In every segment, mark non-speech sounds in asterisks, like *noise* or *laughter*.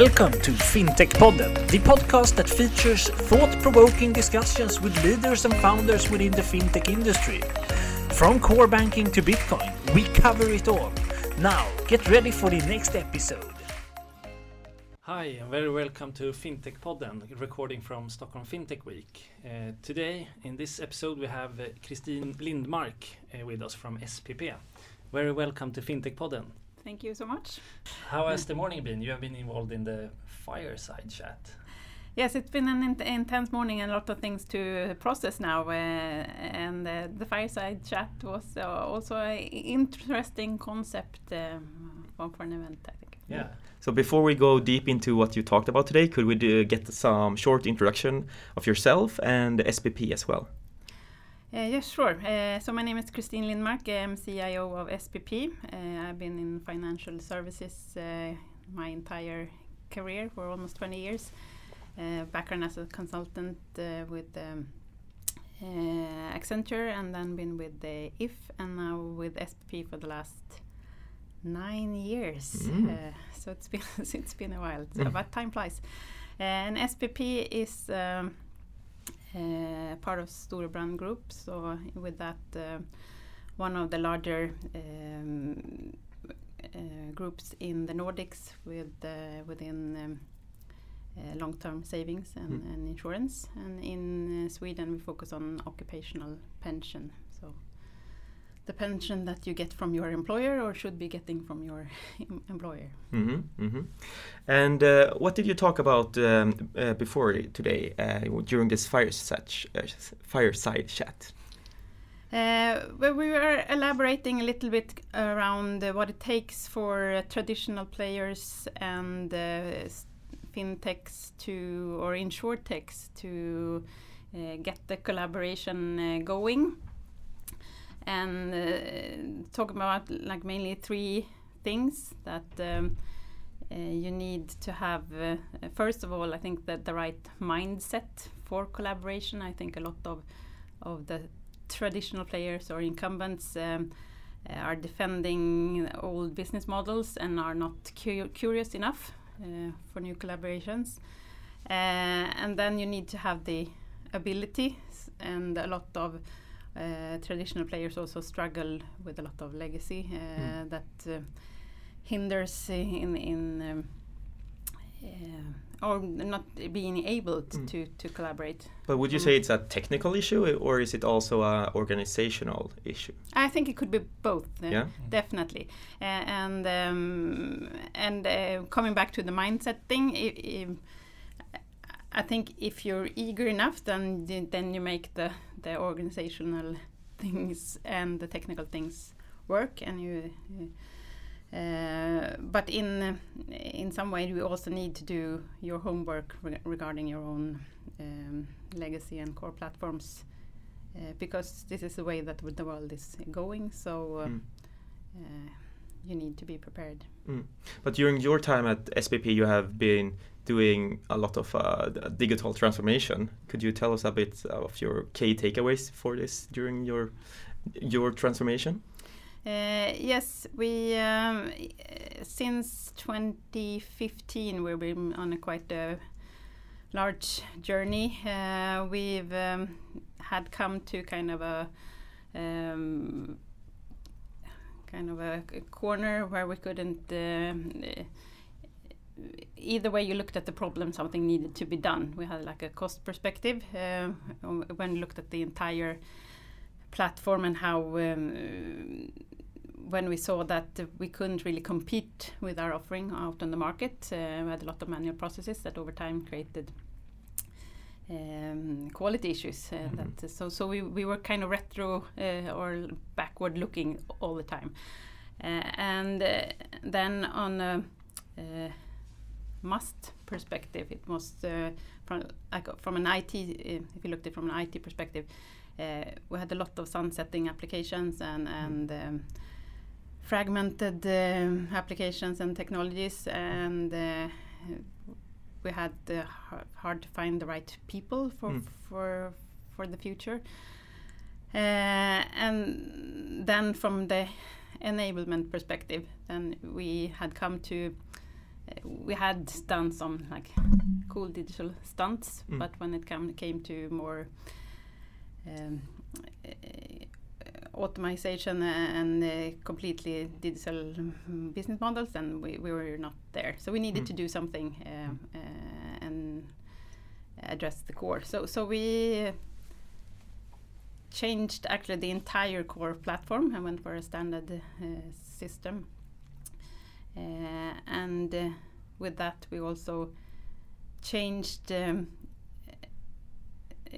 Welcome to FinTech Podden, the podcast that features thought provoking discussions with leaders and founders within the fintech industry. From core banking to Bitcoin, we cover it all. Now, get ready for the next episode. Hi, and very welcome to FinTech Podden, recording from Stockholm FinTech Week. Uh, today, in this episode, we have uh, Christine Lindmark uh, with us from SPP. Very welcome to FinTech Podden. Thank you so much. How has the morning been? You have been involved in the fireside chat. Yes, it's been an in intense morning and a lot of things to process now. Uh, and uh, the fireside chat was uh, also an interesting concept um, for an event, I think. Yeah. So before we go deep into what you talked about today, could we do, get some short introduction of yourself and SPP as well? Uh, yes, sure. Uh, so my name is Christine Lindmark. I'm CIO of SPP. Uh, I've been in financial services uh, my entire career for almost 20 years. Uh, background as a consultant uh, with um, Accenture and then been with the IF and now with SPP for the last nine years. Mm. so it's been *laughs* it's been a while, so, mm. but time flies. and SPP is um, part of Storebrand Group. So with that, uh, one of the larger um, groups in the Nordics with within um, long-term savings and, mm. and, insurance. And in Sweden, we focus on occupational pension. The pension that you get from your employer or should be getting from your *laughs* employer. Mm -hmm, mm -hmm. And uh, what did you talk about um, uh, before today uh, during this fireside, uh, fireside chat? Uh, well, we were elaborating a little bit around what it takes for traditional players and fintechs to, or insurtechs to get the collaboration going and uh, talk about like mainly three things that um, uh, you need to have. Uh, first of all, I think that the right mindset for collaboration. I think a lot of of the traditional players or incumbents um, are defending old business models and are not cu curious enough uh, for new collaborations. Uh, and then you need to have the ability and a lot of uh, traditional players also struggle with a lot of legacy uh, mm. that uh, hinders in in um, or not being able mm. to to collaborate. But would you say it's a technical issue, or is it also a organizational issue? I think it could be both. Uh, yeah, definitely. Uh, and um, and uh, coming back to the mindset thing, I think if you're eager enough, then then you make the the organizational things and the technical things work and you uh, but in in some way you also need to do your homework re regarding your own um, legacy and core platforms uh, because this is the way that the world is going so uh, mm. You need to be prepared mm. but during your time at SPP you have been doing a lot of uh, digital transformation. Could you tell us a bit of your key takeaways for this during your your transformation? Uh, yes, we um, since 2015 we've been on a quite a large journey. Uh, we've um, had come to kind of a um, kind of a, a, corner where we couldn't uh, either way you looked at the problem, something needed to be done. We had like a cost perspective uh, when we looked at the entire platform and how um, when we saw that we couldn't really compete with our offering out on the market, uh, we had a lot of manual processes that over time created um, quality issues. Uh, mm -hmm. that, so so we, we were kind of retro uh, or backward looking all the time. Uh, and uh, then on must perspective. It was uh, from from an IT. Uh, if you looked at it from an IT perspective, uh, we had a lot of sunsetting applications and and um, fragmented um, applications and technologies, and uh, we had the hard to find the right people for mm. for for the future. Uh, and then from the enablement perspective, then we had come to we had done some like cool digital stunts, Mm. but when it come, came to more um, automation and uh, completely digital business models, then we, we were not there. So we needed Mm. to do something uh, uh, and address the core. So so we changed actually the entire core platform and went for a standard uh, system. Uh, and uh, with that, we also changed. Um,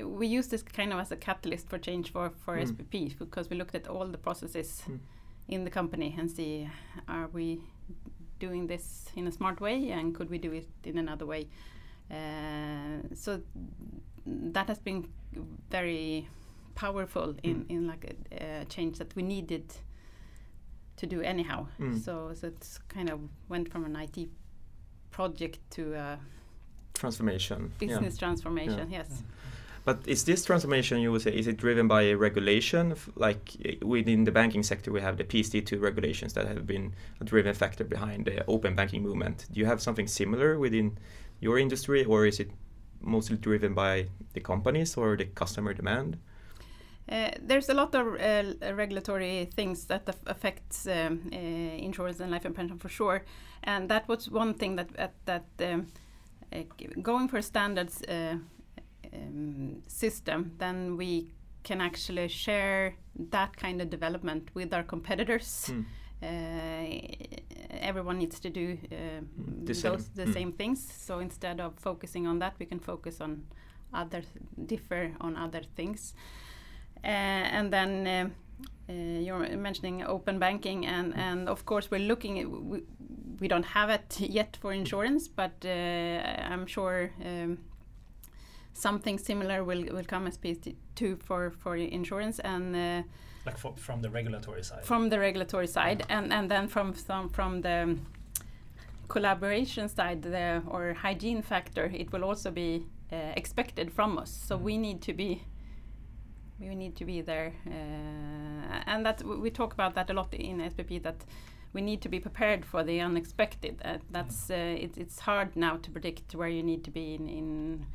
we use this kind of as a catalyst for change for, for Mm. SPP because we looked at all the processes Mm. in the company and see are we doing this in a smart way and could we do it in another way. Uh, so that has been very powerful in, Mm. in like a, a change that we needed to do anyhow. Mm. So so it's kind of went from an IT project to a Transformation. yeah. business transformation. Yes. But is this transformation, you would say, is it driven by a regulation? Like uh, within the banking sector, we have the PSD2 regulations that have been a driven factor behind the open banking movement. Do you have something similar within your industry, or is it mostly driven by the companies or the customer demand? Uh, there's a lot of uh, regulatory things that aff- affects um, uh, insurance and life and pension for sure, and that was one thing that that, that um, going for standards um, system, then we can actually share that kind of development with our competitors. Hmm. Uh, everyone needs to do uh, The same. the Mm. same things. So instead of focusing on that, we can focus on other differ on other things. Uh, and then uh, uh, you're mentioning open banking, and, and of course we're looking. At, we, we don't have it yet for insurance, but uh, I'm sure um, something similar will will come as PSD2 for for insurance and. Uh, Like for, from the regulatory side. from the regulatory side. And and then from some from the collaboration side the or hygiene factor it will also be uh, expected from us. So we need to be we need to be there uh, and that we talk about that a lot in SPP that we need to be prepared for the unexpected. Uh, that's uh, it, it's hard now to predict where you need to be in, in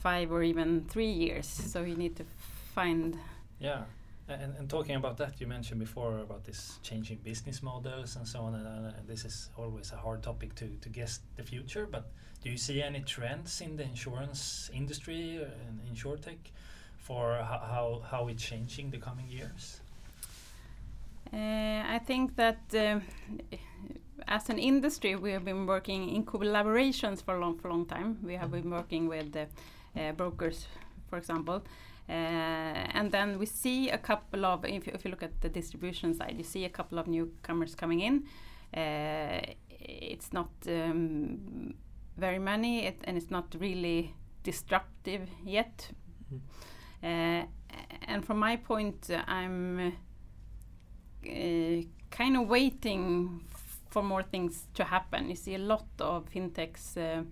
five or even three years so you need to find Yeah, and, and talking about that, you mentioned before about this changing business models and so on, and, uh, this is always a hard topic to, to guess the future. But do you see any trends in the insurance industry uh, and insurtech for how, how, it's changing the coming years? Uh, I think that um, as an industry, we have been working in collaborations for a long, for long time. We have been working with uh, uh, brokers, for example. Uh, and then we see a couple of, if you, if you look at the distribution side, you see a couple of newcomers coming in. Uh, it's not um, very many, it, and it's not really disruptive yet. Uh, and from my point, I'm uh, kind of waiting for more things to happen. You see a lot of fintechs uh,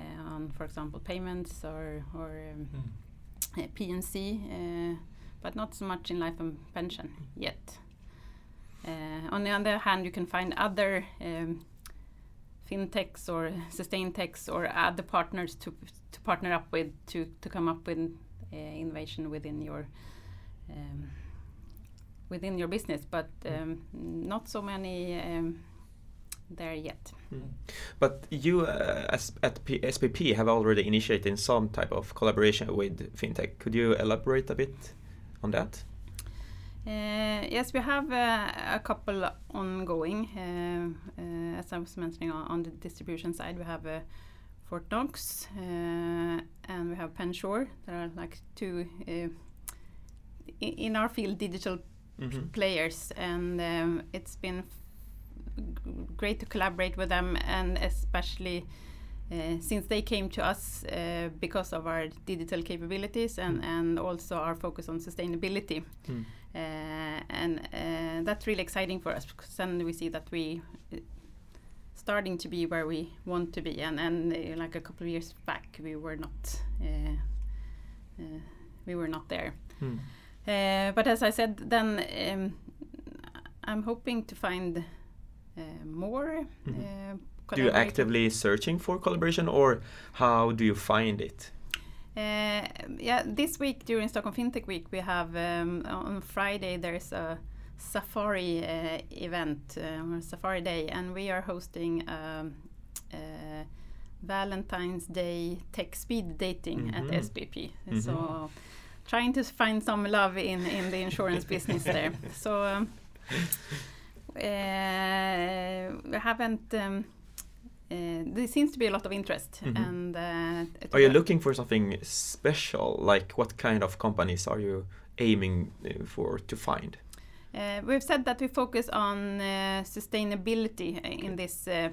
on, for example, payments or, or um, uh, P&C, uh, but not so much in life and pension yet. Uh, on the other hand, you can find other um, fintechs or sustain techs or other partners to to partner up with to to come up with uh, innovation within your um, within your business, but um, not so many um, there yet. But you, uh, as at P- SPP, have already initiated some type of collaboration with fintech. Could you elaborate a bit on that? Uh, yes, we have uh, a couple ongoing. Uh, uh, as I was mentioning on, on the distribution side, we have uh, Fort Knox uh, and we have Pensure. There are like two in our field digital Mhm. players, and um, it's been great to collaborate with them, and especially. Uh, since they came to us uh, because of our digital capabilities and, Mm. and also our focus on sustainability. Mm. Uh, and uh, that's really exciting for us because then we see that we starting to be where we want to be and, and like a couple of years back we were not we were not there Mm. uh, but as I said then um, I'm hoping to find more Mhm. uh, Do you actively searching for collaboration, or how do you find it? Uh, yeah, this week during Stockholm FinTech Week, we have um, on Friday there's a safari uh, event uh, Safari Day, and we are hosting um, uh, Valentine's Day tech speed dating Mhm. at SPP. Mhm. So, trying to find some love in in the insurance business there. *laughs* So. Um, we haven't. Um, uh, there seems to be a lot of interest, Mhm. and uh, Are you looking for something special? Like what kind of companies are you aiming for to find? Uh, we've said that we focus on uh, sustainability in this, uh,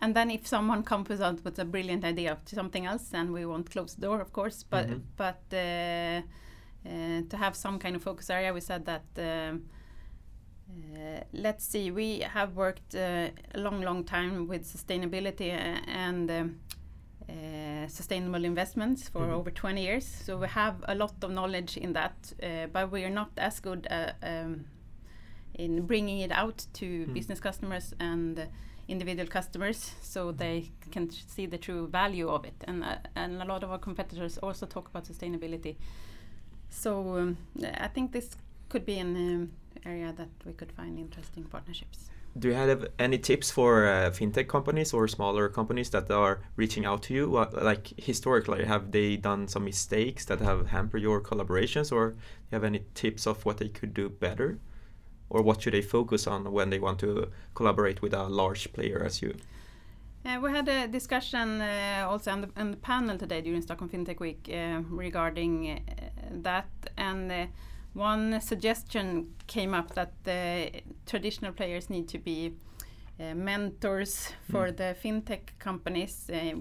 and then if someone comes out with a brilliant idea to something else, then we won't close the door, of course. But Mhm. but uh, uh, to have some kind of focus area, we said that. Um, let's see. We have worked uh, a long, long time with sustainability and uh, sustainable investments for Mhm. over 20 years. So we have a lot of knowledge in that, uh, but we are not as good uh, um, in bringing it out to Mm. business customers and individual customers, so they can see the true value of it. And uh, and a lot of our competitors also talk about sustainability. So um, I think this could be an um, area that we could find interesting partnerships. Do you have any tips for uh, fintech companies or smaller companies that are reaching out to you? What, like historically, have they done some mistakes that have hampered your collaborations, or do you have any tips of what they could do better, or what should they focus on when they want to collaborate with a large player as you? Uh, we had a discussion uh, also on the, on the panel today during Stockholm FinTech Week uh, regarding uh, that, and uh, one suggestion came up that the traditional players need to be uh, mentors for Mm. the fintech companies, uh,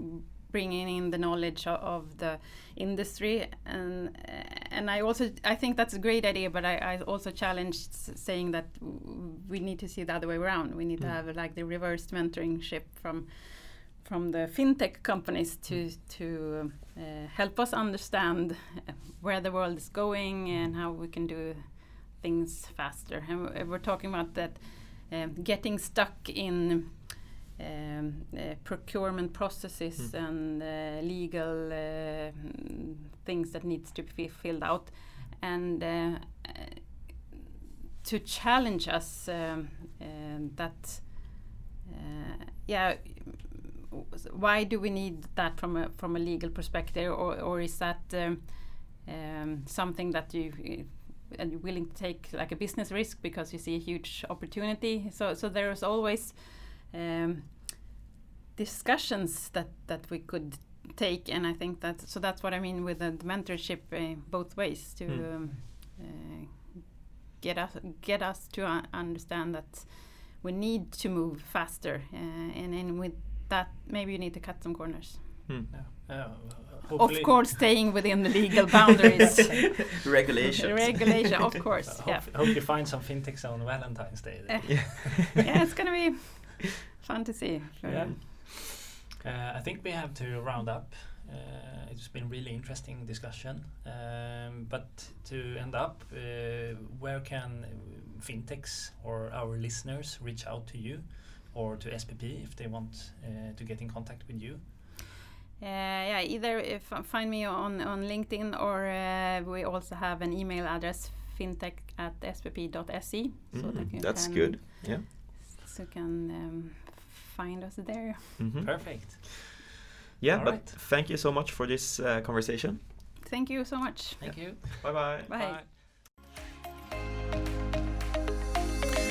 bringing in the knowledge of, of the industry, and uh, and I also I think that's a great idea, but I, I also challenged saying that w- we need to see the other way around. We need to Mm. have like the reversed mentorship from from the fintech companies to to uh, help us understand uh, where the world is going and how we can do things faster. And we're talking about that um, getting stuck in um, uh, procurement processes Mm. and uh, legal uh, things that needs to be filled out, and uh, to challenge us um, um, that uh, yeah why do we need that from a from a legal perspective or or is that um, um, something that you uh, are you willing to take like a business risk because you see a huge opportunity so so there's always um, discussions that that we could take and I think that so that's what I mean with the mentorship uh, both ways to Mm. um, uh, get us get us to uh, understand that we need to move faster uh, and then with that maybe you need to cut some corners Hmm. Uh, of course staying within the legal *laughs* boundaries Regulations. regulation of *laughs* course I yeah hope, hope you find some fintechs on Valentine's Day. then. Eh, *laughs* yeah it's gonna be fun to see Yeah. Uh, I think we have to round up. Uh, it's been really interesting discussion. Um, but to end up, uh, where can uh, fintechs or our listeners reach out to you or to SPP if they want uh, to get in contact with you? Uh, yeah, either if find me on, on LinkedIn or uh, we also have an email address fintech at spp.se. So Mm, that that's can, good. Yeah. So you can um, find us there. Mhm. Perfect. Yeah, All but right. thank you so much for this uh, conversation. Thank you so much. Thank you. Bye bye. Bye.